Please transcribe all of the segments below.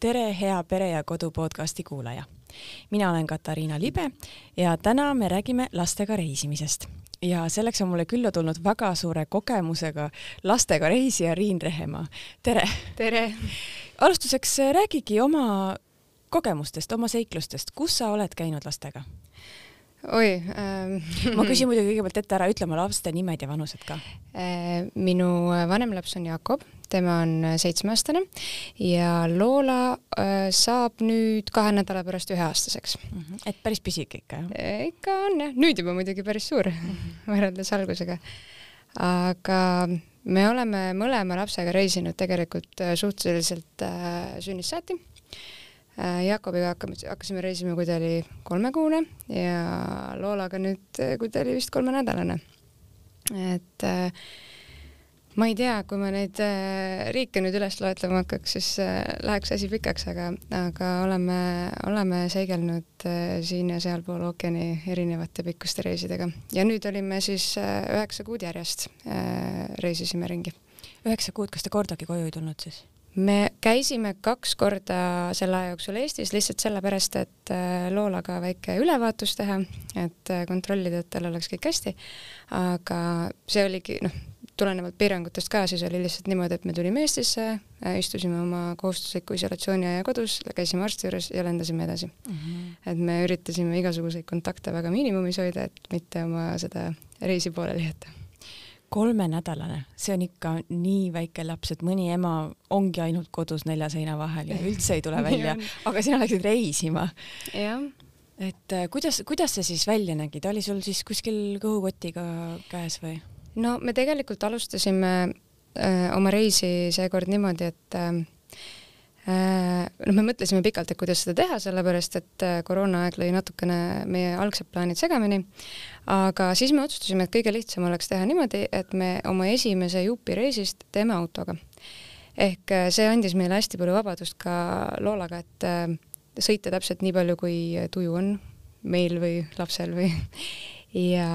tere, hea Pere ja Kodu podcasti kuulaja. mina olen Katariina Libe ja täna me räägime lastega reisimisest ja selleks on mulle külla tulnud väga suure kogemusega lastega reisija Riin Rehemaa. tere! tere! alustuseks räägigi oma kogemustest, oma seiklustest, kus sa oled käinud lastega? oi ähm, ma küsin muidugi kõigepealt ette ära, ütle oma laste nimed ja vanused ka äh,. minu vanem laps on Jakob, tema on seitsmeaastane ja Loola äh, saab nüüd kahe nädala pärast üheaastaseks mm. -hmm. et päris pisike ikka, jah e,? ikka on jah, nüüd juba muidugi päris suur mm -hmm. võrreldes algusega. aga me oleme mõlema lapsega reisinud tegelikult äh, suhteliselt äh, sünnist saati Äh, Jakobiga hakkame, hakkasime reisima, kui ta oli kolmekuune ja Loolaga nüüd, kui ta oli vist kolmenädalane. et äh, ma ei tea, kui ma neid äh, riike nüüd üles loetlema hakkaks, siis läheks asi pikaks, aga, aga oleme, oleme seigelnud siin ja sealpool ookeani erinevate pikkuste reisidega ja nüüd olime siis üheksa kuud järjest, reisisime ringi. üheksa kuud, kas te kordagi koju ei tulnud siis? me käisime kaks korda selle aja jooksul Eestis lihtsalt sellepärast, et äh, Loolaga väike ülevaatus teha, et äh, kontrollida, et tal oleks kõik hästi. aga see oligi noh, tulenevalt piirangutest ka, siis oli lihtsalt niimoodi, et me tulime Eestisse, äh, istusime oma kohustusliku isolatsiooni aja kodus, käisime arsti juures ja lendasime edasi mm. -hmm. et me üritasime igasuguseid kontakte väga miinimumis hoida, et mitte oma seda reisi pooleli jätta kolmenädalane, see on ikka nii väike laps, et mõni ema ongi ainult kodus nelja seina vahel ja üldse ei tule välja, aga sina läksid reisima. et äh, kuidas, kuidas see siis välja nägi, ta oli sul siis kuskil kõhukotiga käes või? No me tegelikult alustasime äh, oma reisi seekord niimoodi, et öö, äh, noh, me mõtlesime pikalt, et kuidas seda teha, sellepärast et koroonaaeg lõi natukene meie algsed plaanid segamini, aga siis me otsustasime, et kõige lihtsam oleks teha niimoodi, et me oma esimese jupireisist teeme autoga. ehk äh, see andis meile hästi palju vabadust ka Loolaga, et äh, sõita täpselt nii palju, kui tuju on meil või lapsel või ja,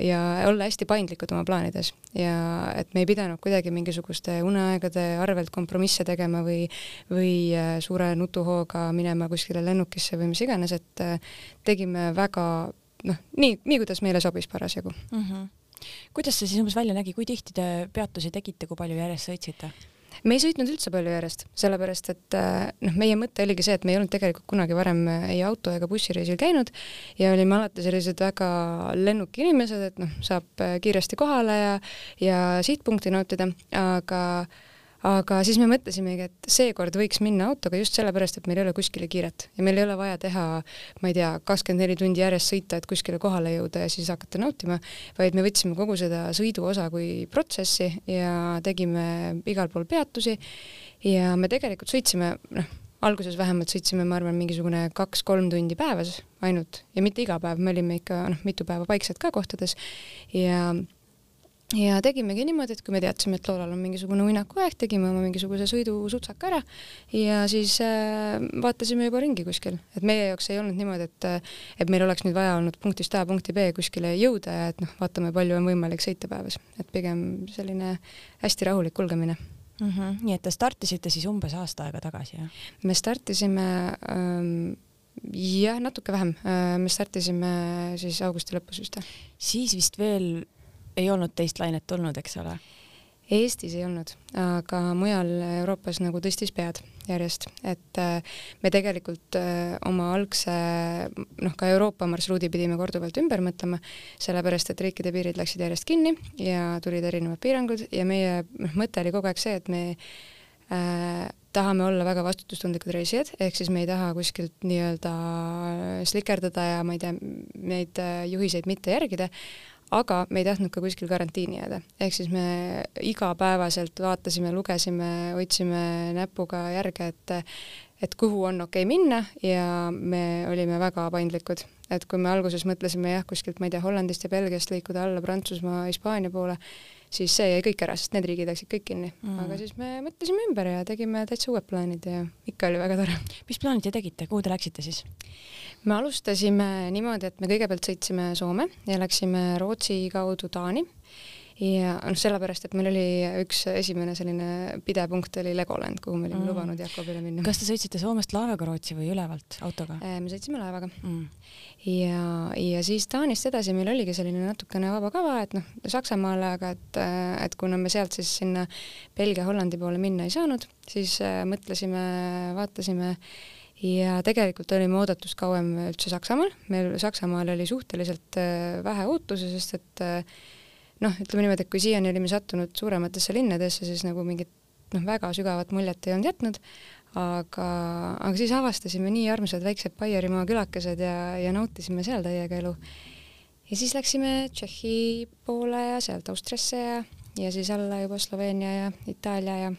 ja olla hästi paindlikud oma plaanides ja et me ei pidanud kuidagi mingisuguste uneaegade arvelt kompromisse tegema või, või äh, suure nutuhooga minema kuskile lennukisse või mis iganes, et tegime väga noh, nii, nii kuidas meile sobis parasjagu mm. -hmm. kuidas see siis umbes välja nägi, kui tihti te peatusi tegite, kui palju järjest sõitsite? Me ei sõitnud üldse palju järjest, sellepärast et äh, noh, meie mõte oligi see, et me ei olnud tegelikult kunagi varem äh, ei auto ega bussireisil käinud ja olime alati sellised väga lennuki inimesed, et noh, saab äh, kiiresti kohale ja, ja sihtpunkti nautida, aga äh, aga siis me mõtlesimegi, et seekord võiks minna autoga just sellepärast, et meil ei ole kuskile kiiret. Ja meil ei ole vaja teha, ma ei tea, kakskümmend neli tundi järjest sõita, et kuskile kohale jõuda ja siis hakata nautima, vaid me võtsime kogu seda sõiduosa kui protsessi ja tegime igal pool peatusi. Ja me tegelikult sõitsime, noh, alguses vähemalt sõitsime, ma arvan, mingisugune kaks-kolm tundi päevas ainult. Ja mitte iga päev, me olime ikka noh, mitu päeva paikselt ka kohtades. Ja ja tegimegi niimoodi, et kui me teadsime, et Loolal on mingisugune uinakuaeg, tegime oma mingisuguse sõidusutsaka ära ja siis äh, vaatasime juba ringi kuskil, et meie jaoks ei olnud niimoodi, et et meil oleks nüüd vaja olnud punktist A punkti B kuskile jõuda ja et noh, vaatame, palju on võimalik sõita päevas, et pigem selline hästi rahulik kulgemine mm. -hmm. nii et te startisite siis umbes aasta aega tagasi, jah? me startisime ähm, jah, natuke vähem, äh, me startisime siis augusti lõpus vist. siis vist veel ei olnud teist lainet tulnud, eks ole? Eestis ei olnud, aga mujal Euroopas nagu tõstis pead järjest, et äh, me tegelikult äh, oma algse noh, ka Euroopa marsruudi pidime korduvalt ümber mõtlema, sellepärast et riikide piirid läksid järjest kinni ja tulid erinevad piirangud ja meie noh, mõte oli kogu aeg see, et me äh, tahame olla väga vastutustundlikud reisijad, ehk siis me ei taha kuskilt nii-öelda slikerdada ja ma ei tea, neid äh, juhiseid mitte järgida, aga me ei tahtnud ka kuskil karantiini jääda, ehk siis me igapäevaselt vaatasime, lugesime, hoidsime näpuga järge, et et kuhu on okei okay minna ja me olime väga paindlikud, et kui me alguses mõtlesime jah, kuskilt ma ei tea, Hollandist ja Belgiast liikuda alla Prantsusmaa, Hispaania poole, siis see jäi kõik ära, sest need riigid läksid kõik kinni mm.. aga siis me mõtlesime ümber ja tegime täitsa uued plaanid ja ikka oli väga tore. mis plaanid te tegite, kuhu te läksite siis? me alustasime niimoodi, et me kõigepealt sõitsime Soome ja läksime Rootsi kaudu Taani ja noh, sellepärast, et meil oli üks esimene selline pidepunkt oli Legoland, kuhu me olime mm. lubanud Jakobile minna. kas te sõitsite Soomest laevaga Rootsi või ülevalt autoga? Äh, me sõitsime laevaga mm. ja, ja siis Taanist edasi meil oligi selline natukene vaba kava, et noh, Saksamaale, aga et, et kuna me sealt siis sinna Belgia-Hollandi poole minna ei saanud, siis äh, mõtlesime, vaatasime ja tegelikult olime oodatust kauem üldse Saksamaal, meil Saksamaal oli suhteliselt äh, vähe ootusi, sest et äh, noh, ütleme niimoodi, et kui siiani olime sattunud suurematesse linnadesse, siis nagu mingit noh, väga sügavat muljet ei olnud jätnud, aga, aga siis avastasime nii armsad väiksed Baierimaa külakesed ja, ja nautisime seal täiega elu. ja siis läksime Tšehhi poole ja sealt Austriasse ja, ja siis alla juba Sloveenia ja Itaalia ja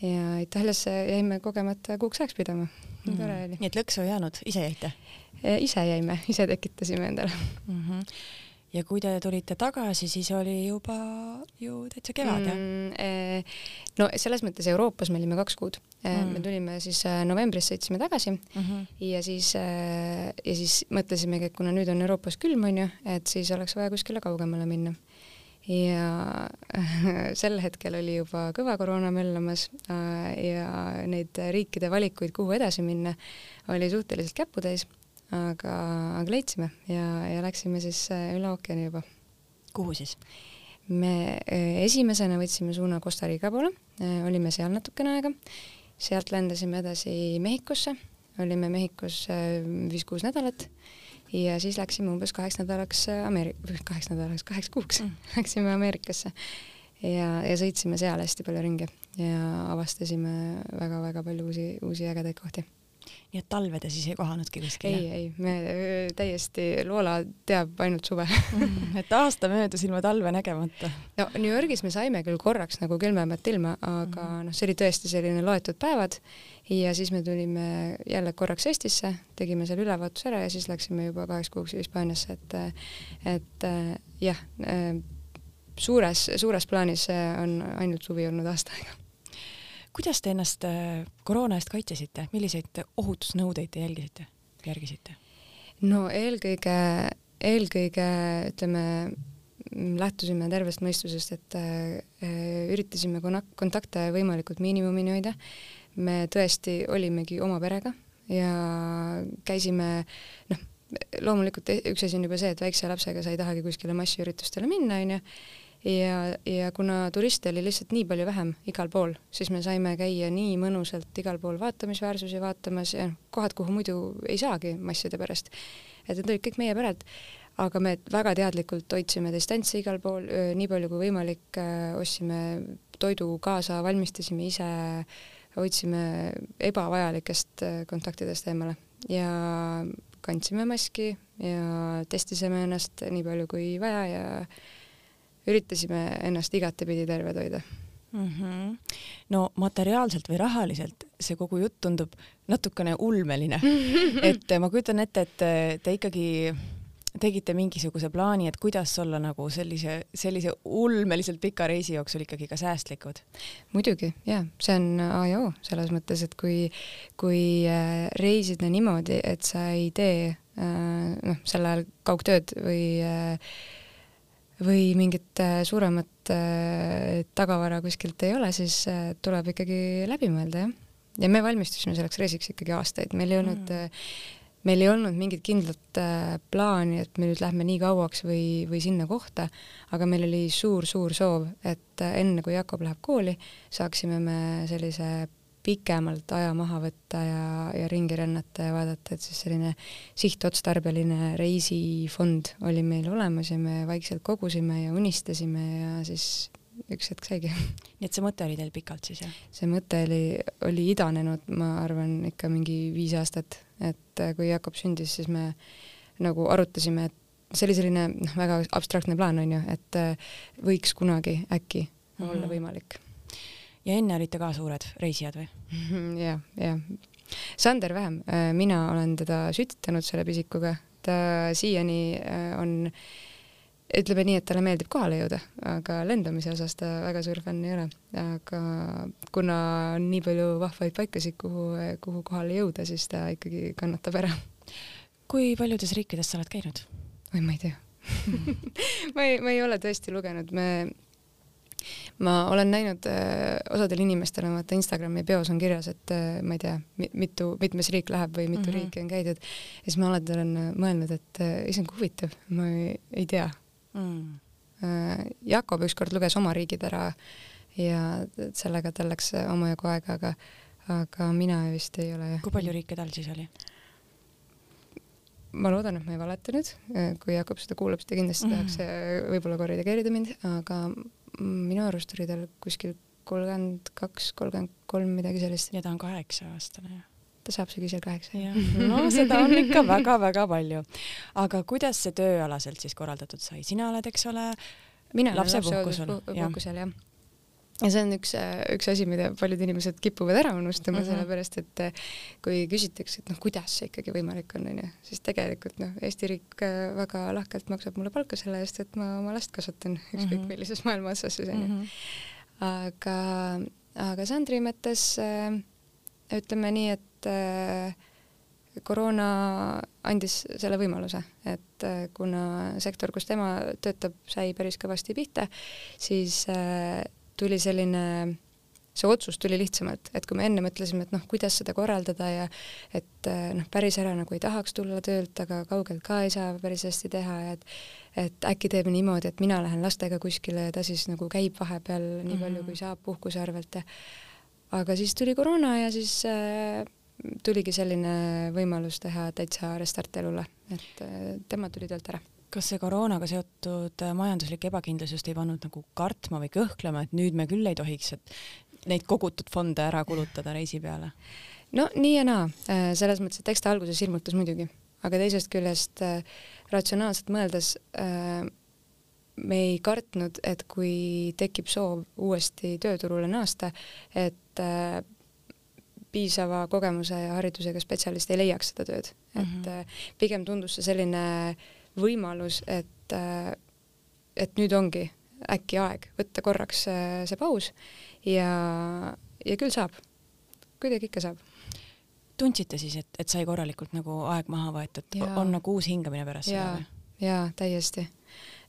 ja Itaaliasse jäime kogemata kuuks ajaks pidama nii tore oli. nii et lõksu ei jäänud, ise jäite? Ise jäime, ise tekitasime endale mm. -hmm. Ja kui te tulite tagasi, siis oli juba ju täitsa kevad mm, -hmm. no selles mõttes Euroopas me olime kaks kuud mm. -hmm. me tulime siis novembris sõitsime tagasi mm -hmm. ja siis ja siis mõtlesimegi, et kuna nüüd on Euroopas külm onju, et siis oleks vaja kuskile kaugemale minna ja sel hetkel oli juba kõva koroona möllamas ja neid riikide valikuid, kuhu edasi minna, oli suhteliselt käputäis, aga, aga leidsime ja, ja läksime siis äh, üle ookeani juba. kuhu siis? me äh, esimesena võtsime suuna Costa Rica poole, olime seal natukene aega, sealt lendasime edasi Mehhikosse, olime Mehhikos viis-kuus nädalat ja siis läksime umbes kaheks nädalaks äh, Ameeri-, kaheks nädalaks, kaheks kuuks mm. läksime Ameerikasse ja, ja sõitsime seal hästi palju ringi ja avastasime väga-väga palju uusi, uusi ägedaid kohti nii et talve te siis ei kohanudki kuskil? ei, ei, me täiesti, Loola teab ainult suve mm, et aasta möödus ilma talve nägemata? no New Yorgis me saime küll korraks nagu külmemat ilma, aga mm. noh, see oli tõesti selline loetud päevad ja siis me tulime jälle korraks Eestisse, tegime seal ülevaatuse ära ja siis läksime juba kaheks kuuks Hispaaniasse, et et jah, suures, suures plaanis on ainult suvi olnud aasta aega kuidas te ennast äh, koroona eest kaitsesite, milliseid ohutusnõudeid te jälgisite, järgisite? no eelkõige, eelkõige ütleme, lähtusime tervest mõistusest, et äh, üritasime kontakte võimalikult miinimumini hoida. me tõesti olimegi oma perega ja käisime, noh, loomulikult üks asi on juba see, et väikse lapsega sa ei tahagi kuskile massiüritustele minna, onju ja, ja kuna turiste oli lihtsalt nii palju vähem igal pool, siis me saime käia nii mõnusalt igal pool vaatamisväärsusi vaatamas ja noh, kohad, kuhu muidu ei saagi masside pärast. et need olid kõik meie pered, aga me väga teadlikult hoidsime distantsi igal pool, nii palju kui võimalik, ostsime toidu kaasa, valmistasime ise, hoidsime ebavajalikest kontaktidest eemale ja kandsime maski ja testisime ennast nii palju kui vaja ja üritasime ennast igatepidi terved hoida mm. -hmm. no materiaalselt või rahaliselt see kogu jutt tundub natukene ulmeline et ma kujutan ette, et te ikkagi tegite mingisuguse plaani, et kuidas olla nagu sellise, sellise ulmeliselt pika reisi jooksul ikkagi ka säästlikud? muidugi, jaa, see on A ja O selles mõttes, et kui, kui äh, reisida niimoodi, et sa ei tee äh, noh, sel ajal kaugtööd või äh, või mingit äh, suuremat äh, tagavara kuskilt ei ole, siis äh, tuleb ikkagi läbi mõelda, jah. ja me valmistusime selleks reisiks ikkagi aastaid, meil ei olnud mm., meil ei olnud mingit kindlat plaani, et me nüüd lähme nii kauaks või, või sinna kohta, aga meil oli suur-suur soov, et enne kui Jakob läheb kooli, saaksime me sellise pikemalt aja maha võtta ja, ja ringi rännata ja vaadata, et siis selline sihtotstarbeline reisifond oli meil olemas ja me vaikselt kogusime ja unistasime ja siis üks hetk saigi. nii et see mõte oli teil pikalt siis, jah? see mõte oli, oli idanenud, ma arvan, ikka mingi viis aastat, et kui Jakob sündis, siis me nagu arutasime, et see oli selline noh, väga abstraktne plaan, on ju, et võiks kunagi äkki mm -hmm. olla võimalik ja enne olite ka suured reisijad või? jah, jah. Sander vähem, äh, mina olen teda sütitanud selle pisikuga, ta siiani äh, on ütleme nii, et talle meeldib kohale jõuda, aga lendamise osas ta väga suur fänn ei ole. aga kuna on nii palju vahvaid paikasid, kuhu, kuhu kohale jõuda, siis ta ikkagi kannatab ära. kui paljudes riikides sa oled käinud? oi, ma ei tea, ma ei, ma ei ole tõesti lugenud, me ma olen näinud äh, osadel inimestel on vaata Instagrami bios on kirjas, et äh, ma ei tea, mitu, mitmes riik läheb või mitu mm -hmm. riiki on käidud ja siis ma alati olen äh, mõelnud, et äh, issand kui huvitav, ma ei, ei tea mm.. Äh, Jakob ükskord luges oma riigid ära ja sellega tal läks omajagu aega, aga aga mina vist ei ole kui palju riike tal siis oli? ma loodan, et ma ei valeta nüüd, kui Jakob seda kuulab, siis ta kindlasti mm -hmm. tahaks äh, võib-olla korrigeerida mind, aga minu arust oli tal kuskil kolmkümmend kaks, kolmkümmend kolm, midagi sellist. ja ta on kaheksa-aastane ju ta saab sügisel kaheksa. no seda on ikka väga-väga palju. aga kuidas see tööalaselt siis korraldatud sai, sina oled, eks ole, lapsepuhkusel? lapsepuhkusel jah ja see on üks, üks asi, mida paljud inimesed kipuvad ära unustama mm, -hmm. sellepärast et eh, kui küsitakse, et noh, kuidas see ikkagi võimalik on, onju, siis tegelikult noh, Eesti riik eh, väga lahkelt maksab mulle palka selle eest, et ma oma last kasvatan ükskõik mm -hmm. millises maailma otsas siis onju mm. -hmm. aga, aga Sandri mõttes äh, ütleme nii, et äh, koroona andis selle võimaluse, et kuna sektor, kus tema töötab, sai päris kõvasti pihta, siis tuli selline see otsus tuli lihtsamalt, et kui me enne mõtlesime, et noh, kuidas seda korraldada ja et eh, noh, päris ära nagu ei tahaks tulla töölt, aga kaugelt ka ei saa päris hästi teha ja et et äkki teeme niimoodi, et mina lähen lastega kuskile ja ta siis nagu käib vahepeal nii palju, kui mhm. saab puhkuse arvelt ja aga siis tuli koroona ja siis äh, tuligi selline võimalus teha täitsa restart elule, et äh, tema tuli töölt ära kas see koroonaga seotud äh, majanduslik ebakindlus just ei pannud nagu kartma või kõhklema, et nüüd me küll ei tohiks, et neid kogutud fonde ära kulutada reisi peale? no nii ja naa, äh, selles mõttes, et eks ta alguses hirmutas muidugi, aga teisest küljest äh, ratsionaalselt mõeldes me ei kartnud, et kui tekib soov uuesti tööturule naasta, et piisava kogemuse ja haridusega spetsialist ei leiaks seda tööd mm, -hmm. et äh, pigem tundus see selline äh, võimalus, et, äh, et nüüd ongi äkki aeg võtta korraks see, see paus ja, ja küll saab, kuidagi ikka saab. tundsite siis, et, et sai korralikult nagu aeg maha võetud, on nagu uus hingamine pärast ja, seda või? jaa, täiesti.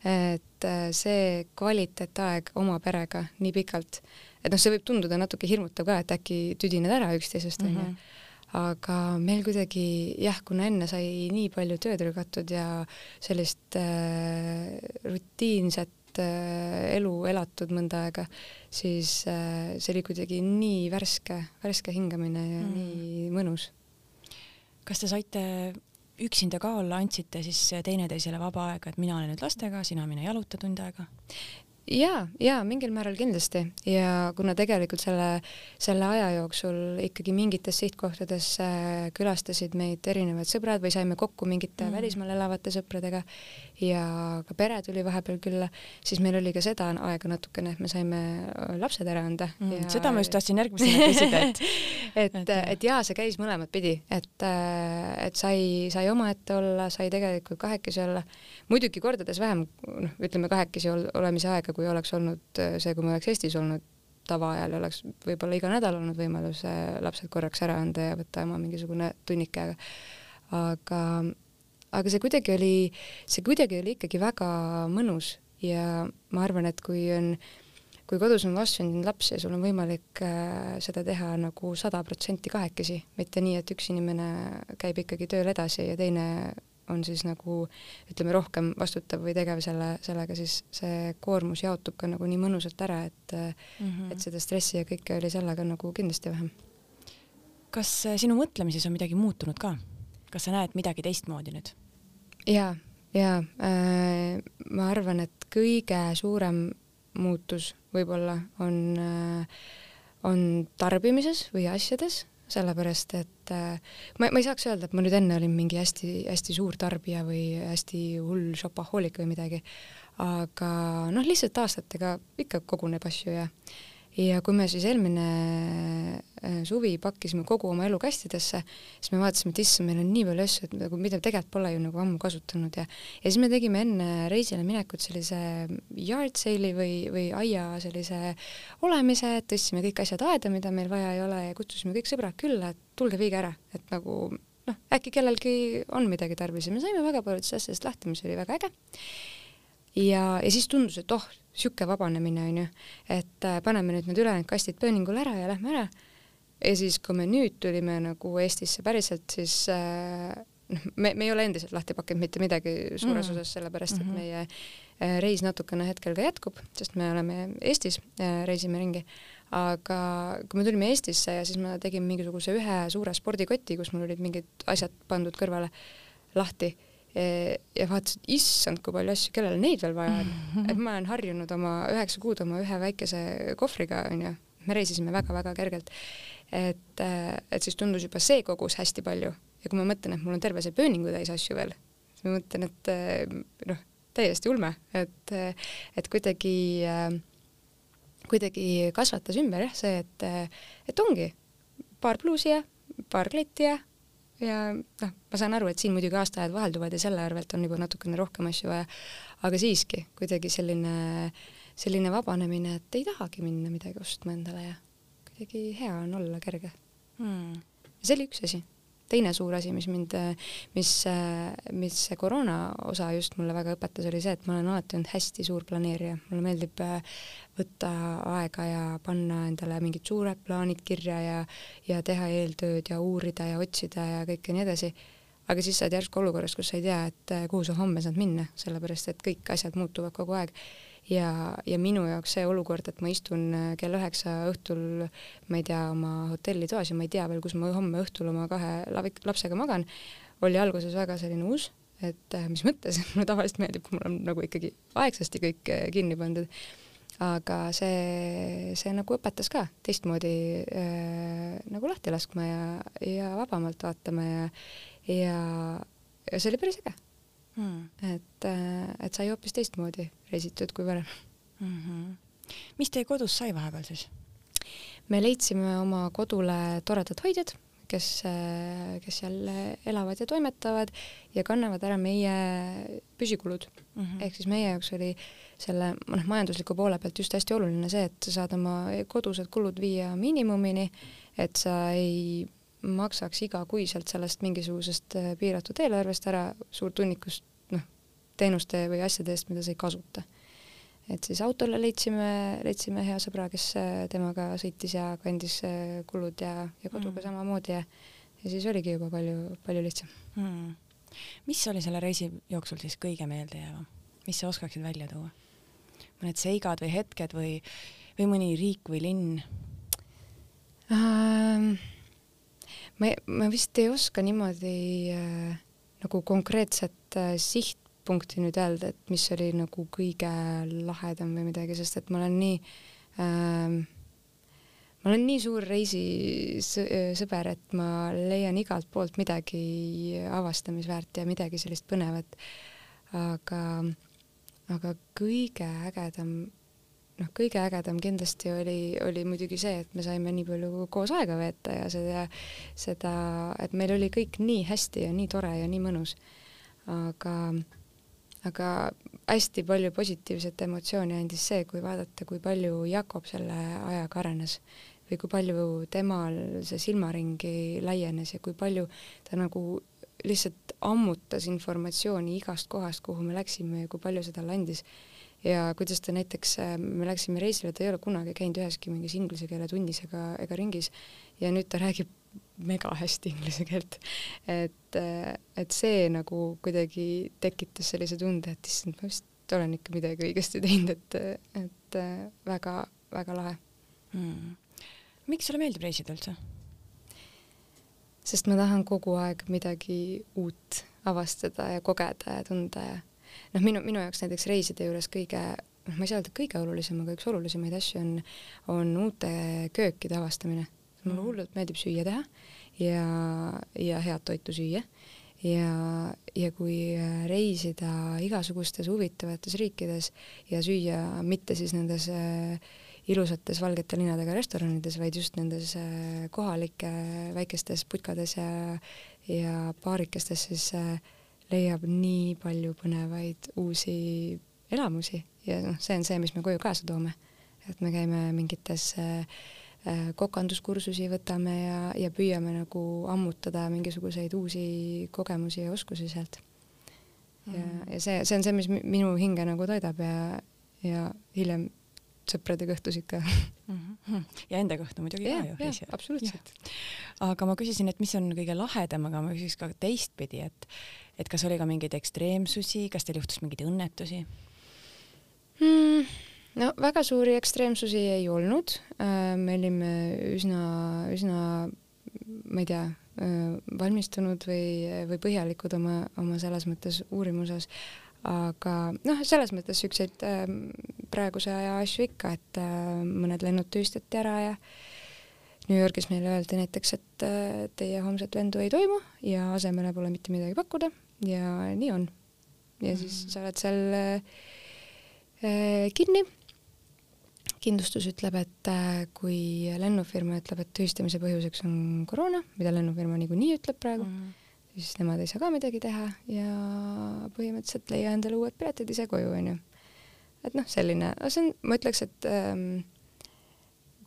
et äh, see kvaliteetaeg oma perega nii pikalt, et noh, see võib tunduda natuke hirmutav ka, et äkki tüdined ära üksteisest, onju mm -hmm aga meil kuidagi jah, kuna enne sai nii palju tööd lükatud ja sellist äh, rutiinset äh, elu elatud mõnda aega, siis äh, see oli kuidagi nii värske, värske hingamine ja mm. nii mõnus. kas te saite üksinda ka olla, andsite siis teineteisele vaba aega, et mina olen nüüd lastega, sina mine jaluta tund aega? Ja, ja mingil määral kindlasti ja kuna tegelikult selle, selle aja jooksul ikkagi mingites sihtkohtades äh, külastasid meid erinevad sõbrad või saime kokku mingite mm. välismaal elavate sõpradega ja ka pere tuli vahepeal külla, siis meil oli ka seda aega natukene, et me saime äh, lapsed ära anda mm,. Ja... seda ma just tahtsin järgmisena küsida, et et, et, et jaa, see käis mõlemat pidi, et, äh, et sai, sai omaette olla, sai tegelikult kahekesi olla, muidugi kordades vähem, noh, ütleme kahekesi ol, olemise aega, kui oleks olnud äh, see, kui ma oleks Eestis olnud tavaajal ja oleks võib-olla iga nädal olnud võimalus äh, lapsed korraks ära anda ja võtta ema mingisugune tunnike, aga aga, aga see kuidagi oli, see kuidagi oli ikkagi väga mõnus ja ma arvan, et kui on, kui kodus on vastsündinud laps ja sul on võimalik äh, seda teha nagu sada protsenti kahekesi, mitte nii, et üks inimene käib ikkagi tööl edasi ja teine on siis nagu ütleme, rohkem vastutav või tegev selle, sellega, siis see koormus jaotub ka nagu nii mõnusalt ära, et mm, -hmm. et seda stressi ja kõike oli sellega nagu kindlasti vähem. kas äh, sinu mõtlemises on midagi muutunud ka? kas sa näed midagi teistmoodi nüüd? jaa, jaa äh,, ma arvan, et kõige suurem muutus võib-olla on äh, on tarbimises või asjades sellepärast et äh, ma, ma ei saaks öelda, et ma nüüd enne olin mingi hästi-hästi suur tarbija või hästi hull shopahoolik või midagi, aga noh, lihtsalt aastatega ikka koguneb asju ja ja kui me siis eelmine äh, suvi pakkisime kogu oma elu kastidesse, siis me vaatasime, et issand, meil on nii palju asju, et nagu mida tegelikult pole ju nagu ammu kasutanud ja ja siis me tegime enne reisile minekut sellise yard sale'i või, või aia sellise olemise, tõstsime kõik asjad aeda, mida meil vaja ei ole ja kutsusime kõik sõbrad külla, et tulge viige ära, et nagu noh, äkki kellelgi on midagi tarvis ja me saime väga paljudest asjadest lahti, mis oli väga äge. Ja, ja siis tundus, et oh, sihuke vabanemine onju, et äh, paneme nüüd need ülejäänud kastid pööningule ära ja lähme ära. ja siis, kui me nüüd tulime nagu Eestisse päriselt, siis äh, noh, me, me ei ole endiselt lahti pakkinud mitte midagi suures mm. osas, sellepärast et mm -hmm. meie äh, reis natukene hetkel ka jätkub, sest me oleme Eestis, reisime ringi, aga kui me tulime Eestisse ja siis ma tegin mingisuguse ühe suure spordikoti, kus mul olid mingid asjad pandud kõrvale lahti ja vaatasin, issand, kui palju asju, kellele neid veel vaja on. et ma olen harjunud oma üheksa kuud oma ühe väikese kohvriga, onju, me reisisime väga-väga kergelt. et, et siis tundus juba see kogus hästi palju ja kui ma mõtlen, et mul on terve see pööningu täis asju veel, siis ma mõtlen, et eh, noh, täiesti ulme, et, et kuidagi, kuidagi kasvatas ümber jah, see, et, et ongi paar pluusi ja paar kletti ja ja noh, ma saan aru, et siin muidugi aastaajad vahelduvad ja selle arvelt on juba natukene rohkem asju vaja, aga siiski kuidagi selline, selline vabanemine, et ei tahagi minna midagi ostma endale ja kuidagi hea on olla kerge. Hmm.. see oli üks asi. Teine suur asi, mis mind, mis, mis see koroona osa just mulle väga õpetas, oli see, et ma olen alati olnud hästi suur planeerija, mulle meeldib võtta aega ja panna endale mingid suured plaanid kirja ja, ja teha eeltööd ja uurida ja otsida ja kõike nii edasi. Aga siis saad järsku olukorras, kus sa ei tea, et äh, kuhu sa homme saad minna, sellepärast et kõik asjad muutuvad kogu aeg. Ja, ja minu jaoks see olukord, et ma istun äh, kell üheksa õhtul, ma ei tea, oma hotellitoas ja ma ei tea veel, kus ma homme õhtul oma kahe lapsega magan, oli alguses väga selline uus, et äh, mis mõttes, mulle tavaliselt meeldib, kui mul on nagu ikkagi aegsasti kõik kinni pandud. Aga see, see nagu õpetas ka teistmoodi äh, nagu lahti laskma ja, ja vabamalt vaatama ja, ja, ja see oli päris äge hmm.. et, äh, et sai hoopis teistmoodi reisitud kui varem mm. -hmm. mis teie kodus sai vahepeal siis? me leidsime oma kodule toredad hoidjad, kes, kes seal elavad ja toimetavad ja kannavad ära meie püsikulud mm. -hmm. ehk siis meie jaoks oli selle noh, majandusliku poole pealt just hästi oluline see, et sa saad oma kodused kulud viia miinimumini, et sa ei maksaks igakuiselt sellest mingisugusest äh, piiratud eelarvest ära suurt hunnikust noh, teenuste või asjade eest, mida sa ei kasuta. Et siis autole leidsime, leidsime hea sõbra, kes äh, temaga sõitis ja kandis äh, kulud ja, ja koduga mm. samamoodi ja ja siis oligi juba palju, palju lihtsam mm.. mis oli selle reisi jooksul siis kõige meeldejäävam, mis sa oskaksid välja tuua? mõned seigad või hetked või, või mõni riik või linn ähm,? ma, ma vist ei oska niimoodi äh, nagu konkreetset äh, sihtpunkti nüüd öelda, et mis oli nagu kõige lahedam või midagi, sest et ma olen nii äh, ma olen nii suur reisisõber, et ma leian igalt poolt midagi avastamisväärt ja midagi sellist põnevat. aga, aga kõige ägedam noh, kõige ägedam kindlasti oli, oli muidugi see, et me saime nii palju koos aega veeta ja seda, seda, et meil oli kõik nii hästi ja nii tore ja nii mõnus. aga, aga hästi palju positiivset emotsiooni andis see, kui vaadata, kui palju Jakob selle ajaga arenes või kui palju temal see silmaringi laienes ja kui palju ta nagu lihtsalt ammutas informatsiooni igast kohast, kuhu me läksime ja kui palju see talle andis. Ja kuidas ta näiteks, äh, me läksime reisile, ta ei ole kunagi käinud üheski mingis inglise keele tunnis ega, ega ringis. Ja nüüd ta räägib mega hästi inglise keelt. et, et see nagu kuidagi tekitas sellise tunde, et issand, ma vist olen ikka midagi õigesti teinud, et, et väga-väga lahe hmm.. miks sulle meeldib reisida üldse? sest ma tahan kogu aeg midagi uut avastada ja kogeda ja tunda ja noh, minu, minu jaoks näiteks reiside juures kõige, noh, ma ei saa öelda kõige olulisem, aga üks olulisemaid asju on, on uute köökide avastamine. Mulle mm. hullult meeldib süüa teha ja, ja head toitu süüa ja, ja kui reisida igasugustes huvitavates riikides ja süüa mitte siis nendes äh, ilusates valgete linadega restoranides, vaid just nendes äh, kohalike väikestes putkades ja, ja baarikestes, siis äh, leiab nii palju põnevaid uusi elamusi ja noh, see on see, mis me koju kaasa toome. et me käime mingites äh, kokanduskursusi võtame ja, ja püüame nagu ammutada mingisuguseid uusi kogemusi ja oskusi sealt. ja ja see, see on see, mis minu hinge nagu toidab ja, ja hiljem sõpradega õhtusid ka mm. -hmm. ja enda kõhtu muidugi ka ju. absoluutselt. aga ma küsisin, et mis on kõige lahedam, aga ma küsiks ka teistpidi, et et kas oli ka mingeid ekstreemsusi, kas teil juhtus mingeid õnnetusi mm,? No väga suuri ekstreemsusi ei olnud, äh, me olime üsna, üsna, ma ei tea, äh, valmistunud või, või põhjalikud oma, oma selles mõttes uurimuses, aga noh, selles mõttes siukseid äh, praeguse aja asju ikka, et äh, mõned lennud tühistati ära ja New Yorgis meile öeldi näiteks, et teie homset lendu ei toimu ja asemele pole mitte midagi pakkuda ja nii on. ja siis mm. sa oled seal kinni. Kindlustus ütleb, et äh, kui lennufirma ütleb, et tühistamise põhjuseks on koroona, mida lennufirma niikuinii ütleb praegu mm siis nemad ei saa ka midagi teha ja põhimõtteliselt leia endale uued piletid ise koju, onju. et noh, selline, see on, ma ütleks, et ähm,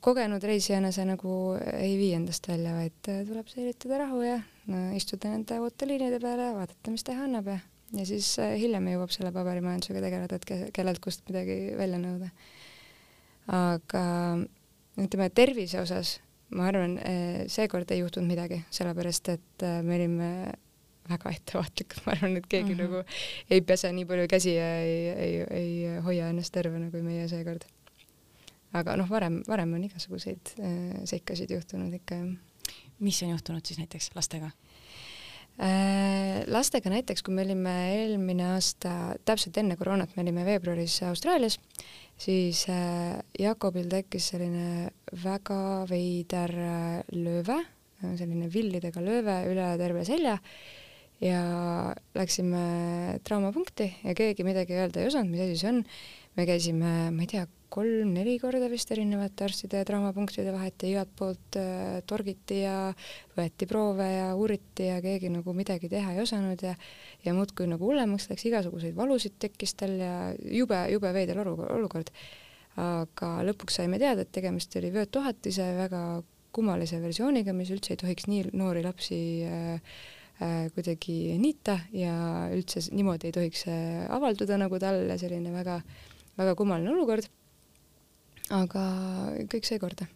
kogenud reisijana see nagu ei vii endast välja, vaid äh, tuleb säilitada rahu ja no, istuda nende ooteliinide peale ja vaadata, mis teha annab ja, ja siis äh, hiljem jõuab selle paberimajandusega tegeleda, et ke, kellelt kust midagi välja nõuda. Aga ütleme, tervise osas ma arvan, eh, seekord ei juhtunud midagi, sellepärast et eh, me olime väga ettevaatlikud, ma arvan, et keegi mm -hmm. nagu ei pese nii palju käsi ja ei, ei, ei hoia ennast tervena kui meie seekord. aga noh, varem, varem on igasuguseid äh, seikasid juhtunud ikka, jah. mis on juhtunud siis näiteks lastega? Lastega näiteks, kui me olime eelmine aasta, täpselt enne koroonat, me olime veebruaris Austraalias äh,, siis äh, Jakobil tekkis selline väga veider äh, lööve, selline villidega lööve üle terve selja ja läksime traumapunkti ja keegi midagi öelda ei osanud, mis asi see on. me käisime, ma ei tea, kolm-neli korda vist erinevate arstide ja traumapunktide vahet ja igalt poolt äh, torgiti ja võeti proove ja uuriti ja keegi nagu midagi teha ei osanud ja ja muudkui nagu hullemaks läks, igasuguseid valusid tekkis tal ja jube, jube veider olukord. aga lõpuks saime teada, et tegemist oli vöötuhatise väga kummalise versiooniga, mis üldse ei tohiks nii noori lapsi äh, äh, kuidagi niita ja üldse niimoodi ei tohiks äh, avalduda nagu tal ja selline väga, väga kummaline olukord aga kõik sai korda.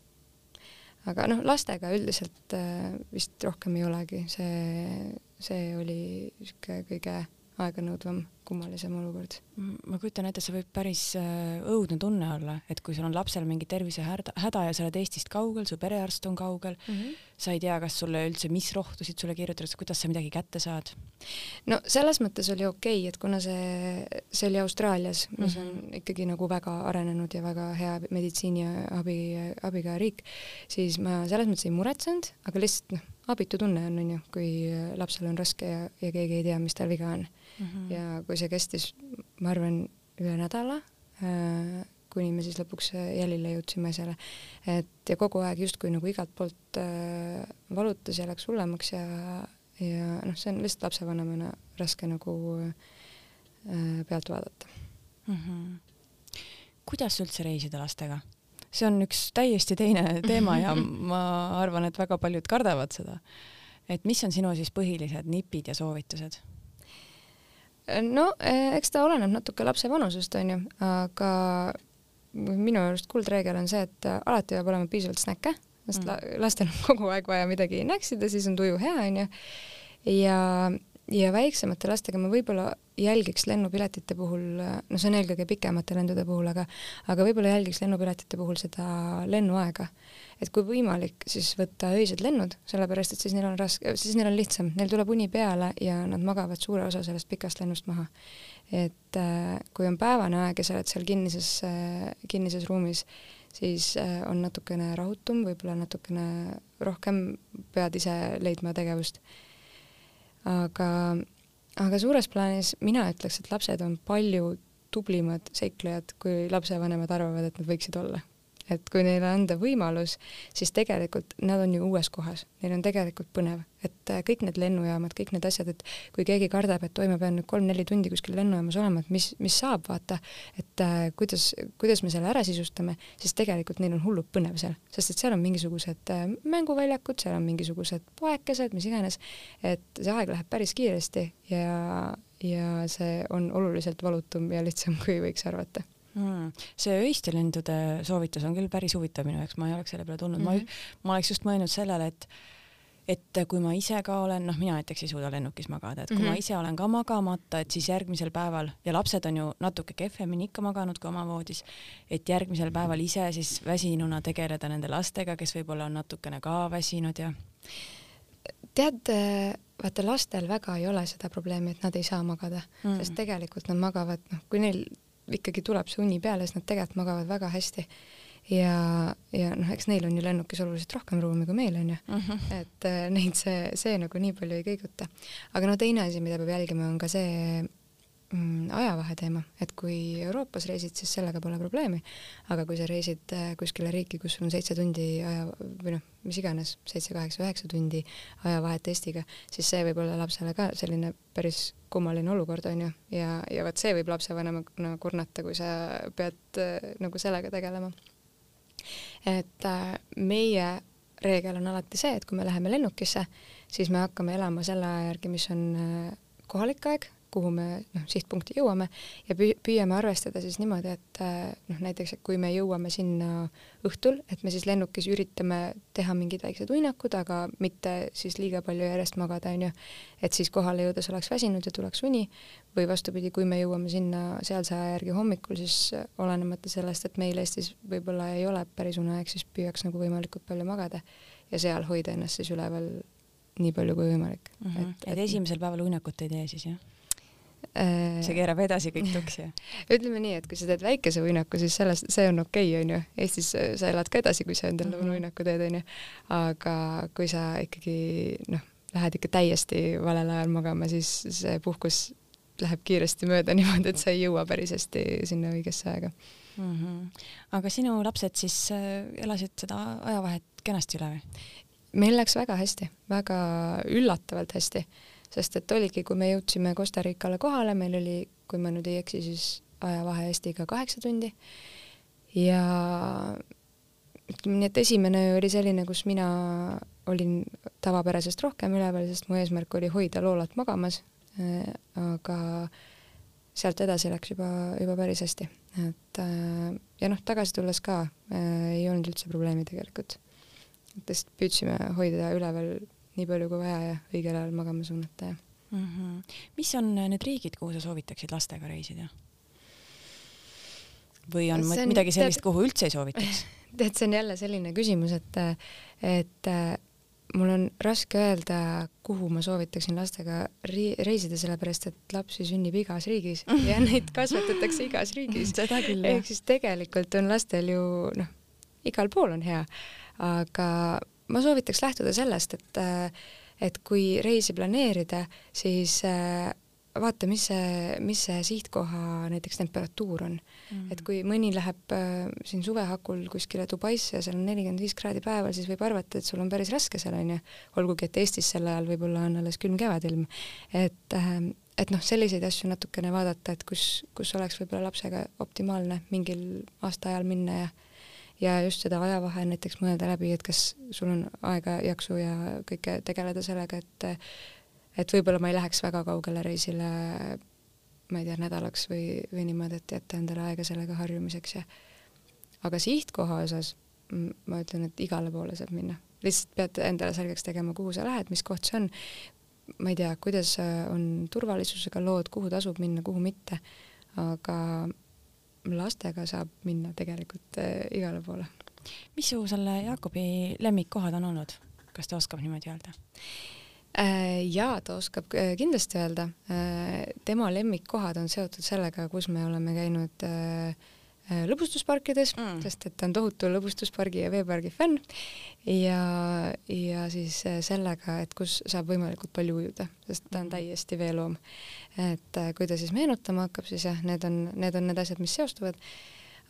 aga noh, lastega üldiselt äh, vist rohkem ei olegi, see, see oli niisugune kõige aeganõudvam kummalisem olukord. ma kujutan ette, see võib päris äh, õudne tunne olla, et kui sul on lapsel mingi tervisehäda ja sa oled Eestist kaugel, su perearst on kaugel mm, -hmm. sa ei tea, kas sulle üldse, mis rohtusid sulle kirjutatakse, kuidas sa midagi kätte saad? no selles mõttes oli okei okay,, et kuna see, see oli Austraalias, mis mm -hmm. on ikkagi nagu väga arenenud ja väga hea meditsiiniabi, abiga riik, siis ma selles mõttes ei muretsenud, aga lihtsalt noh, abitu tunne on, on ju, kui lapsel on raske ja, ja keegi ei tea, mis tal viga on mm. -hmm. ja kui see kestis, ma arvan, üle nädala äh,, kuni me siis lõpuks jälile jõudsime asjale. et ja kogu aeg justkui nagu igalt poolt äh, valutas ja läks hullemaks ja, ja noh, see on lihtsalt lapsevanemana raske nagu äh, pealt vaadata mm. -hmm. kuidas üldse reisida lastega? See on üks täiesti teine teema ja ma arvan, et väga paljud kardavad seda. et mis on sinu siis põhilised nipid ja soovitused? no eh, eks ta oleneb natuke lapse vanusest, onju, aga minu arust kuldreegel on see, et alati peab olema piisavalt snäkke, sest mm. lastel on kogu aeg vaja midagi näksida, siis on tuju hea, onju. ja, ja väiksemate lastega ma võib-olla jälgiks lennupiletite puhul, no see on eelkõige pikemate lendude puhul, aga, aga võib-olla jälgiks lennupiletite puhul seda lennuaega et kui võimalik, siis võtta öised lennud, sellepärast et siis neil on raske, siis neil on lihtsam, neil tuleb uni peale ja nad magavad suure osa sellest pikast lennust maha. et äh, kui on päevane aeg ja sa oled seal kinnises äh,, kinnises ruumis, siis äh, on natukene rahutum, võib-olla natukene rohkem pead ise leidma tegevust. Aga, aga suures plaanis mina ütleks, et lapsed on palju tublimad seiklejad, kui lapsevanemad arvavad, et nad võiksid olla et kui neile anda võimalus, siis tegelikult nad on ju uues kohas, neil on tegelikult põnev, et äh, kõik need lennujaamad, kõik need asjad, et kui keegi kardab, et oi, ma pean nüüd kolm-neli tundi kuskil lennujaamas olema, et mis, mis saab, vaata, et äh, kuidas, kuidas me selle ära sisustame, siis tegelikult neil on hullult põnev seal, sest et seal on mingisugused äh, mänguväljakud, seal on mingisugused poekesed, mis iganes, et see aeg läheb päris kiiresti ja, ja see on oluliselt valutum ja lihtsam, kui võiks arvata mm.. see öiste lendude soovitus on küll päris huvitav minu jaoks, ma ei oleks selle peale tulnud mm, -hmm. ma, mhm. ma oleks just mõelnud sellele, et et kui ma ise ka olen, noh, mina näiteks ei suuda lennukis magada, et kui mm -hmm. ma mhm. ise olen ka magamata, et siis järgmisel päeval ja lapsed on ju natuke kehvemini ikka maganud kui oma voodis, et järgmisel päeval ise siis väsinuna tegeleda nende lastega, kes võib-olla on natukene ka väsinud ja. tead, vaata lastel väga ei ole seda probleemi, et nad ei saa magada mm, -hmm. sest tegelikult nad magavad, noh, kui neil ikkagi tuleb see uni peale, siis nad tegelikult magavad väga hästi. ja, ja noh, eks neil on ju lennukis oluliselt rohkem ruumi kui meil on ju mhm. -huh. et äh, neid see, see nagu nii palju ei kõiguta. aga no teine asi, mida peab jälgima, on ka see mm, ajavahe teema, et kui Euroopas reisid, siis sellega pole probleemi, aga kui sa reisid äh, kuskile riiki, kus on seitse tundi aja või noh, mis iganes, seitse, kaheksa, üheksa tundi ajavahet Eestiga, siis see võib olla lapsele ka selline päris kummaline olukord, on ju, ja, ja vot see võib lapsevanemana kurnata, kui sa pead äh, nagu sellega tegelema. et äh, meie reegel on alati see, et kui me läheme lennukisse, siis me hakkame elama selle aja järgi, mis on äh, kohalik aeg kuhu me noh, sihtpunkti jõuame ja püü-, püüame arvestada siis niimoodi, et äh, noh, näiteks et kui me jõuame sinna õhtul, et me siis lennukis üritame teha mingid väiksed uinakud, aga mitte siis liiga palju järjest magada, on ju, et siis kohale jõudes oleks väsinud ja tuleks uni, või vastupidi, kui me jõuame sinna sealse aja järgi hommikul, siis olenemata sellest, et meil Eestis võib-olla ei ole päris uneaeg, siis püüaks nagu võimalikult palju magada ja seal hoida ennast siis üleval nii palju kui võimalik mm. -hmm. et, et, et esimesel päeval uinakut ei tee siis, jah? Äh, see keerab edasi kõik tuksi ütleme nii, et kui sa teed väikese uinaku, siis sellest, see on okei okay,, onju. Eestis sa elad ka edasi, kui sa endale mm -hmm. uinaku teed, onju. aga kui sa ikkagi noh, lähed ikka täiesti valel ajal magama, siis see puhkus läheb kiiresti mööda niimoodi, et sa ei jõua päris hästi sinna õigesse aega mm. -hmm. aga sinu lapsed siis äh, elasid seda ajavahet kenasti üle või? meil läks väga hästi, väga üllatavalt hästi sest et oligi, kui me jõudsime Costa Ricale kohale, meil oli, kui ma nüüd ei eksi, siis ajavahe Eestiga kaheksa tundi ja ütleme nii, et esimene oli selline, kus mina olin tavapärasest rohkem üleval, sest mu eesmärk oli hoida loolat magamas, äh, aga sealt edasi läks juba, juba päris hästi, et äh, ja noh, tagasi tulles ka äh, ei olnud üldse probleemi tegelikult. et lihtsalt püüdsime hoida üleval nii palju kui vaja ja õigel ajal magama suunata ja mm. -hmm. mis on need riigid, kuhu sa soovitaksid lastega reisida? või on, on midagi sellist, kuhu üldse ei soovitaks? tead, see on jälle selline küsimus, et, et mul on raske öelda, kuhu ma soovitaksin lastega reisida, sellepärast et lapsi sünnib igas riigis ja neid kasvatatakse igas riigis. ehk siis tegelikult on lastel ju noh, igal pool on hea, aga ma soovitaks lähtuda sellest, et et kui reisi planeerida, siis äh, vaata, mis see, mis see sihtkoha näiteks temperatuur on. Mm.. et kui mõni läheb äh, siin suve hakul kuskile Dubaisse ja seal on nelikümmend viis kraadi päeval, siis võib arvata, et sul on päris raske seal onju, olgugi et Eestis sel ajal võib-olla on alles külm kevadilm. et äh, et noh, selliseid asju natukene vaadata, et kus, kus oleks võib-olla lapsega optimaalne mingil aastaajal minna ja ja just seda ajavahe näiteks mõelda läbi, et kas sul on aega, jaksu ja kõike tegeleda sellega, et et võib-olla ma ei läheks väga kaugele reisile, ma ei tea, nädalaks või, või niimoodi, et jätta endale aega sellega harjumiseks ja aga sihtkoha osas ma ütlen, et igale poole saab minna. lihtsalt pead endale selgeks tegema, kuhu sa lähed, mis koht see on, ma ei tea, kuidas on turvalisusega lood, kuhu tasub minna, kuhu mitte, aga lastega saab minna tegelikult äh, igale poole. mis su selle Jaakobi lemmikkohad on olnud, kas ta oskab niimoodi öelda? Äh, jaa, ta oskab äh, kindlasti öelda. tema lemmikkohad on seotud sellega, kus me oleme käinud lõbustusparkides mm., sest et ta on tohutu lõbustuspargi ja veepargi fänn ja, ja siis sellega, et kus saab võimalikult palju ujuda, sest ta on täiesti veeloom et äh, kui ta siis meenutama hakkab, siis jah, need on, need on need asjad, mis seostuvad.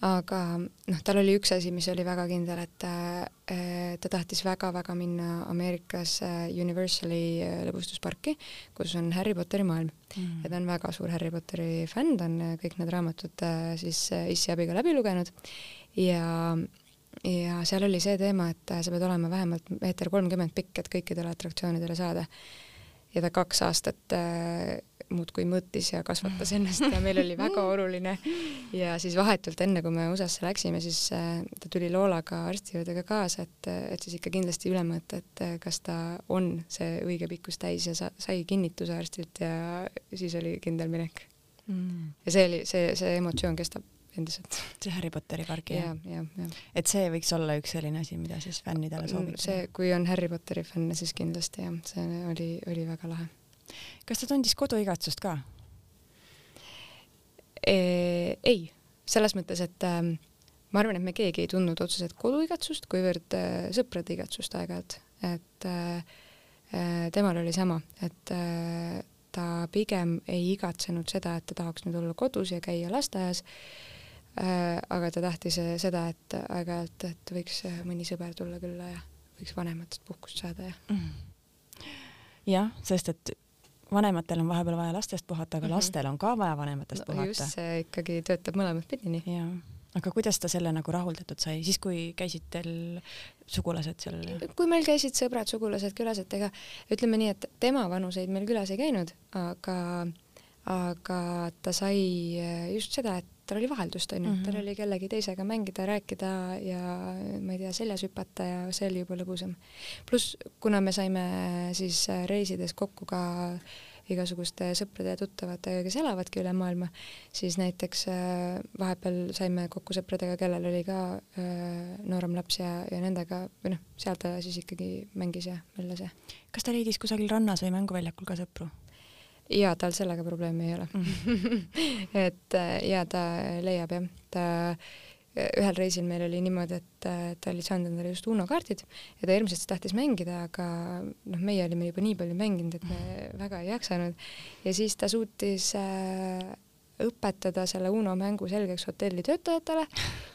Aga noh, tal oli üks asi, mis oli väga kindel, et äh, ta tahtis väga-väga minna Ameerikas äh, Universali äh, lõbustusparki, kus on Harry Potteri maailm. Mm.. ja ta on väga suur Harry Potteri fänn, ta on kõik need raamatud siis issi abiga läbi lugenud. Ja ja seal oli see teema, et sa pead olema vähemalt meeter kolmkümmend pikk, et kõikidele atraktsioonidele saada. Ja ta kaks aastat äh, muudkui mõttis ja kasvatas ennast ja meil oli väga oluline. ja siis vahetult enne, kui me USA-sse läksime, siis äh, ta tuli Loolaga arsti juurde ka kaasa, et, et siis ikka kindlasti üle mõõta, et äh, kas ta on see õige pikkus täis ja sa, sai kinnituse arstilt ja siis oli kindel minek mm.. ja see oli, see, see emotsioon kestab endiselt. see Harry Potteri pargi jah? jah, jah. et see võiks olla üks selline asi, mida siis fännidele soovitada? see, kui on Harry Potteri fänne, siis kindlasti jah, see oli, oli väga lahe. kas ta tundis koduigatsust ka e,? ei, selles mõttes, et äh, ma arvan, et me keegi ei tundnud otseselt koduigatsust, kuivõrd äh, sõprade igatsust aeg-ajalt, et äh, äh, temal oli sama, et äh, ta pigem ei igatsenud seda, et ta tahaks nüüd olla kodus ja käia lasteaias aga ta tahtis äh, seda, et aeg-ajalt, et võiks äh, mõni sõber tulla külla ja võiks vanematest puhkust saada ja mm.. jah, sest et vanematel on vahepeal vaja lastest puhata, aga mm -hmm. lastel on ka vaja vanematest no, puhata. just, see ikkagi töötab mõlemat pidi nii. jaa, aga kuidas ta selle nagu rahuldatud sai, siis kui käisid teil sugulased seal? kui meil käisid sõbrad, sugulased külas, et ega ütleme nii, et tema vanuseid meil külas ei käinud, aga aga ta sai just seda, et tal oli vaheldust, mm, -hmm. tal oli kellegi teisega mängida, rääkida ja ma ei tea, seljas hüpata ja see oli juba lõbusam. pluss, kuna me saime siis reisides kokku ka igasuguste sõprade ja tuttavatega, kes elavadki üle maailma, siis näiteks äh, vahepeal saime kokku sõpradega, kellel oli ka äh, noorem laps ja, ja nendega või noh, seal ta siis ikkagi mängis ja möllas ja. kas ta leidis kusagil rannas või mänguväljakul ka sõpru? Ja tal sellega probleemi ei ole. -hmm. et äh, ja ta leiab jah, ta äh, ühel reisil meil oli niimoodi, et äh, ta oli saanud endale just Uno kaardid ja ta hirmsasti tahtis mängida, aga noh, meie olime juba nii palju mänginud, et me väga ei jaksanud ja siis ta suutis äh, õpetada selle Uno mängu selgeks hotelli töötajatele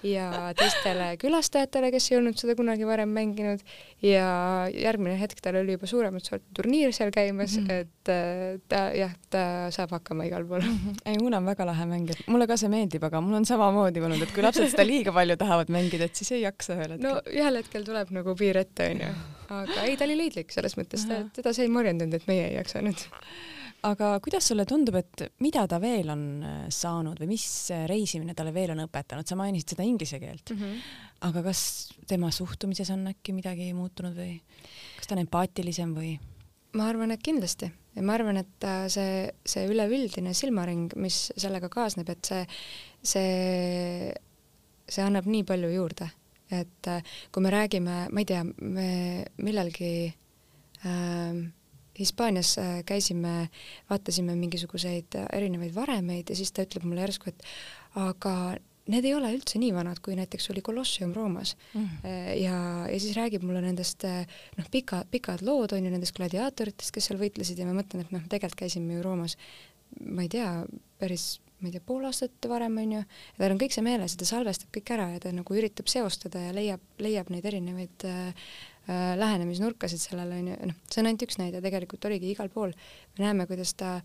ja teistele külastajatele, kes ei olnud seda kunagi varem mänginud ja järgmine hetk tal oli juba suuremat sorti turniir seal käimas mm, -hmm. et äh, ta jah, ta saab hakkama igal pool mm. -hmm. ei, Uno on väga lahe mängija, mulle ka see meeldib, aga mul on samamoodi olnud, et kui lapsed seda liiga palju tahavad mängida, et siis ei jaksa ühel hetkel. no ühel hetkel tuleb nagu piir ette, onju. aga ei, ta oli leidlik selles mõttes, teda see ei morjendanud, et meie ei jaksanud aga kuidas sulle tundub, et mida ta veel on äh, saanud või mis reisimine talle veel on õpetanud, sa mainisid seda inglise keelt mm, -hmm. aga kas tema suhtumises on äkki midagi muutunud või kas ta on empaatilisem või? ma arvan, et kindlasti ja ma arvan, et äh, see, see üleüldine silmaring, mis sellega kaasneb, et see, see, see annab nii palju juurde, et äh, kui me räägime, ma ei tea, me millalgi äh, Hispaanias äh, käisime, vaatasime mingisuguseid äh, erinevaid varemeid ja siis ta ütleb mulle järsku, et aga need ei ole üldse nii vanad, kui näiteks oli Colosseum Roomas mm. -hmm. ja, ja siis räägib mulle nendest noh, pika, pikad lood on ju nendest gladiaatoritest, kes seal võitlesid ja ma mõtlen, et noh, tegelikult käisime ju Roomas, ma ei tea, päris ma ei tea, pool aastat varem onju, ja tal on kõik see meeles ja ta salvestab kõik ära ja ta nagu üritab seostada ja leiab, leiab neid erinevaid äh, äh, lähenemisnurkasid sellele onju, noh, see on ainult üks näide, tegelikult oligi igal pool. me näeme, kuidas ta,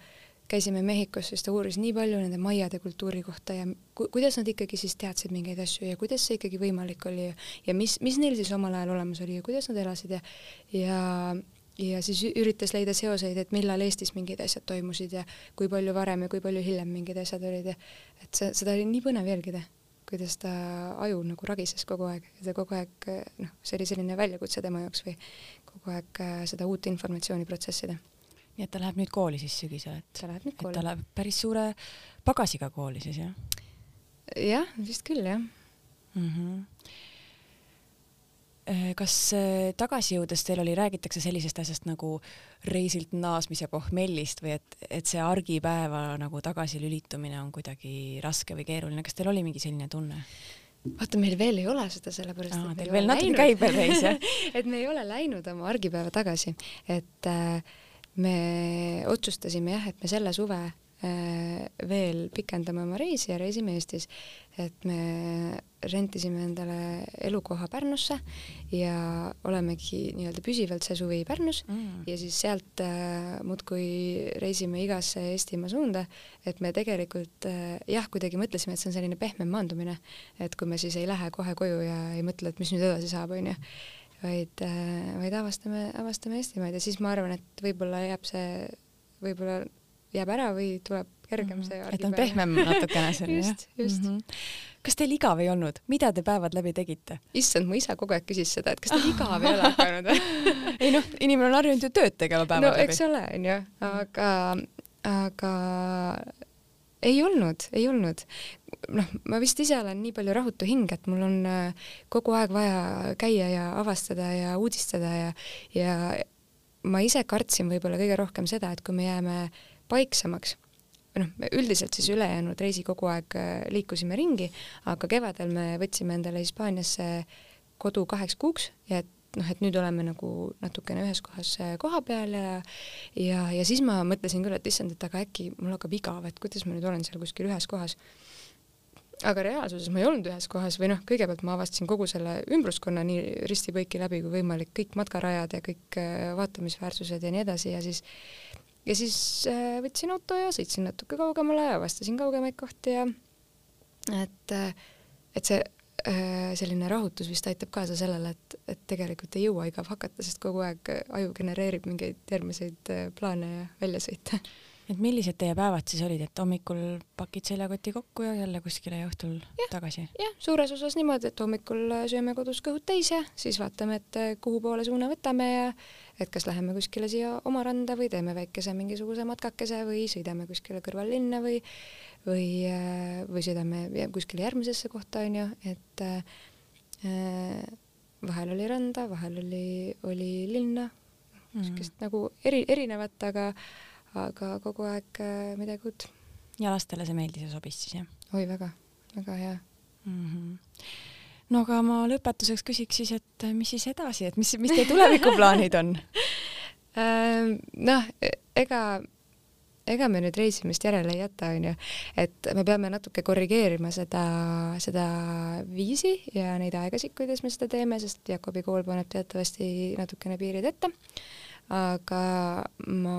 käisime Mehhikos, siis ta uuris nii palju nende maiade kultuuri kohta ja ku, kuidas nad ikkagi siis teadsid mingeid asju ja kuidas see ikkagi võimalik oli ja, ja mis, mis neil siis omal ajal olemas oli ja kuidas nad elasid ja, ja ja siis üritas leida seoseid, et millal Eestis mingid asjad toimusid ja kui palju varem ja kui palju hiljem mingid asjad olid ja et see, seda oli nii põnev jälgida kuidas ta aju nagu ragises kogu aeg ja ta kogu aeg noh, see oli selline väljakutse tema jaoks või kogu aeg äh, seda uut informatsiooni protsessida. nii et ta läheb nüüd kooli siis sügisel, et ta läheb nüüd kooli. ta läheb päris suure pagasiga kooli siis jah? jah, vist küll jah mm. -hmm kas äh, tagasi jõudes teil oli, räägitakse sellisest asjast nagu reisilt naasmise pohmellist või et, et see argipäeva nagu tagasilülitumine on kuidagi raske või keeruline, kas teil oli mingi selline tunne? vaata, meil veel ei ole seda, sellepärast Aa, et teil veel natuke käib veel reis, jah et me ei ole läinud oma argipäeva tagasi, et äh, me otsustasime jah, et me selle suve äh, veel pikendame oma reisi ja reisime Eestis. Et me rentisime endale elukoha Pärnusse ja olemegi nii-öelda püsivalt see suvi Pärnus mm. ja siis sealt äh, muudkui reisime igasse Eestimaa suunda, et me tegelikult äh, jah, kuidagi mõtlesime, et see on selline pehmem maandumine, et kui me siis ei lähe kohe koju ja ei mõtle, et mis nüüd edasi saab, onju vaid, äh, vaid avastame, avastame Eestimaid ja siis ma arvan, et võib-olla jääb see, võib-olla jääb ära või tuleb kergem see mm -hmm. et on pehmem natukene selline just, just mm. -hmm. kas teil igav ei olnud, mida te päevad läbi tegite? issand, mu isa kogu aeg küsis seda, et kas teil igav ei ole hakanud ei noh, inimene on harjunud ju tööd tegema päevad no, läbi. eks ole, onju, aga, aga ei olnud, ei olnud. noh, ma vist ise olen nii palju rahutu hing, et mul on äh, kogu aeg vaja käia ja avastada ja uudistada ja, ja ma ise kartsin võib-olla kõige rohkem seda, et kui me jääme paiksemaks, noh, me üldiselt siis ülejäänud reisi kogu aeg äh, liikusime ringi, aga kevadel me võtsime endale Hispaaniasse kodu kaheks kuuks ja et noh, et nüüd oleme nagu natukene ühes kohas äh, koha peal ja ja, ja siis ma mõtlesin küll, et issand, et aga äkki mul hakkab igav, et kuidas ma nüüd olen seal kuskil ühes kohas. aga reaalsuses ma ei olnud ühes kohas või noh, kõigepealt ma avastasin kogu selle ümbruskonna nii risti-põiki läbi kui võimalik, kõik matkarajad ja kõik äh, vaatamisväärsused ja nii edasi ja siis ja siis äh, võtsin auto ja sõitsin natuke kaugemale ja avastasin kaugemaid kohti ja et, äh, et see äh, selline rahutus vist aitab kaasa sellele, et, et tegelikult ei jõua igav hakata, sest kogu aeg aju genereerib mingeid järgmiseid plaane ja väljasõite et millised teie päevad siis olid, et hommikul pakid seljakoti kokku ja jälle kuskile ja õhtul ja, tagasi? jah, suures osas niimoodi, et hommikul sööme kodus kõhud täis ja siis vaatame, et kuhu poole suuna võtame ja et kas läheme kuskile siia oma randa või teeme väikese mingisuguse matkakese või sõidame kuskile kõrvallinna või või, või sõidame kuskile järgmisesse kohta, onju, et äh, vahel oli randa, vahel oli, oli linna, niisugust mm. nagu eri, erinevat, aga aga kogu aeg äh, midagi uut. ja lastele see meeldis ja sobis siis, jah? oi, väga, väga hea mm. -hmm no aga ma lõpetuseks küsiks siis, et äh, mis siis edasi, et mis, mis teie tulevikuplaanid on ähm, noh, ega, ega me nüüd reisimist järele ei jäta, onju, et me peame natuke korrigeerima seda, seda viisi ja neid aegasid, kuidas me seda teeme, sest Jakobi kool paneb teatavasti natukene piirid ette. Aga ma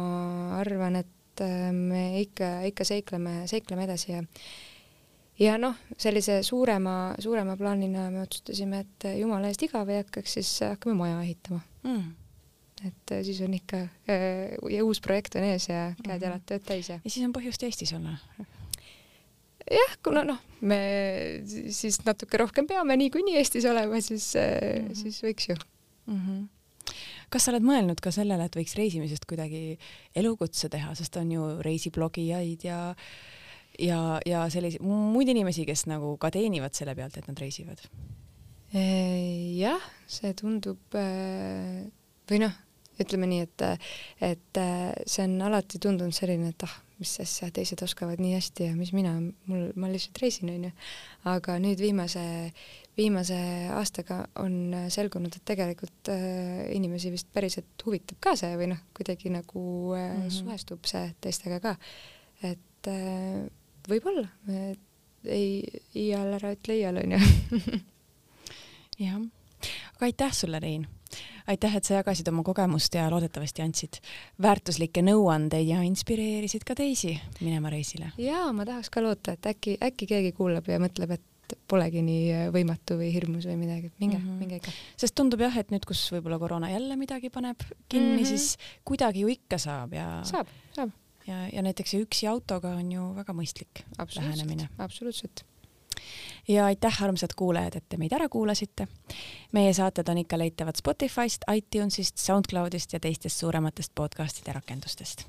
arvan, et äh, me ikka, ikka seikleme, seikleme edasi ja ja noh, sellise suurema, suurema plaanina me otsustasime, et jumala eest igav ei hakkaks, siis hakkame maja ehitama mm. et äh, siis on ikka äh, ja uus projekt on ees ja käed-jalad tööd täis ja. ja siis on põhjust Eestis olla jah, kuna noh, me siis natuke rohkem peame niikuinii Eestis olema, siis mm, -hmm. siis võiks ju mm. -hmm kas sa oled mõelnud ka sellele, et võiks reisimisest kuidagi elukutse teha, sest on ju reisiblogijaid ja äh, ja, ja selliseid muid inimesi, kes nagu ka teenivad selle pealt, et nad reisivad? jah, see tundub või noh, ütleme nii, et, et see on alati tundunud selline, et ah, mis asja, teised oskavad nii hästi ja mis mina, mul, ma lihtsalt reisin, onju. aga nüüd viimase, viimase aastaga on selgunud, et tegelikult äh, inimesi vist päriselt huvitab ka see või noh, kuidagi nagu äh, mm -hmm. suhestub see teistega ka. et äh, võib-olla, ei, iial ära ütle iial, onju. jah, aga aitäh sulle, Rein. aitäh, et sa jagasid oma kogemust ja loodetavasti andsid väärtuslikke nõuandeid ja inspireerisid ka teisi minema reisile. jaa, ma tahaks ka loota, et äkki, äkki keegi kuulab ja mõtleb, et polegi nii võimatu või hirmus või midagi, minge mm, -hmm. minge ikka. sest tundub jah, et nüüd, kus võib-olla koroona jälle midagi paneb kinni mm, -hmm. siis kuidagi ju ikka saab ja saab, saab ja, ja näiteks üksi autoga on ju väga mõistlik lähenemine. absoluutselt. ja aitäh, armsad kuulajad, et te meid ära kuulasite. meie saated on ikka leitavad Spotify'st, iTunes'ist, SoundCloud'ist ja teistest suurematest podcast'ide rakendustest